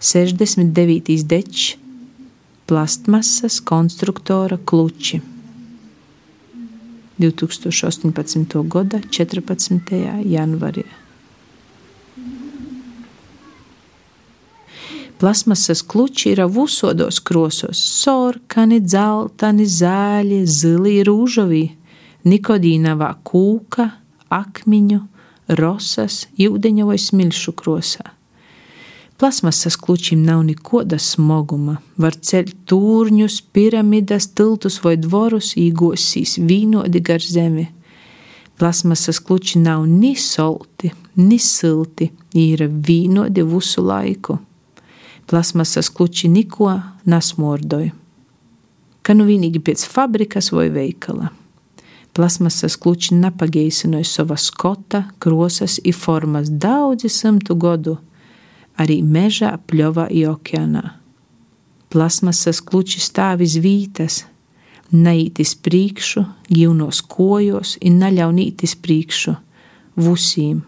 69. dečs, plastmasas konstruktora kluči. 2018. gada 14. janvārī. Plasmasas kluči ir visodos krosos - sarkani, dzelteni, zāļi, zili, rūžavī, nikodīnavā kūka, akmeņu, rosas, jūdeņa vai smilšu krosā. Plasmasas klučim nav nekoda smoguma, var ceļt tūrņus, piramidas, tiltus vai dvorus, īgosīs vīnodi gar zemi. Plasmasas kluči nav ni solti, ni silti, ir vīnodi visu laiku plasmasas kluči neko nesmordoja. Ka nu vienīgi pēc fabrikas vai veikala. Plasmasas kluči nepagaisināja savas skota, krosas un formas daudzi simtu gadu, arī mežā, pļovā un okeānā. Plasmasas kluči stāv iz vītas, neītis priekšu, gīvnos kojos un neļaunītis priekšu, vusīm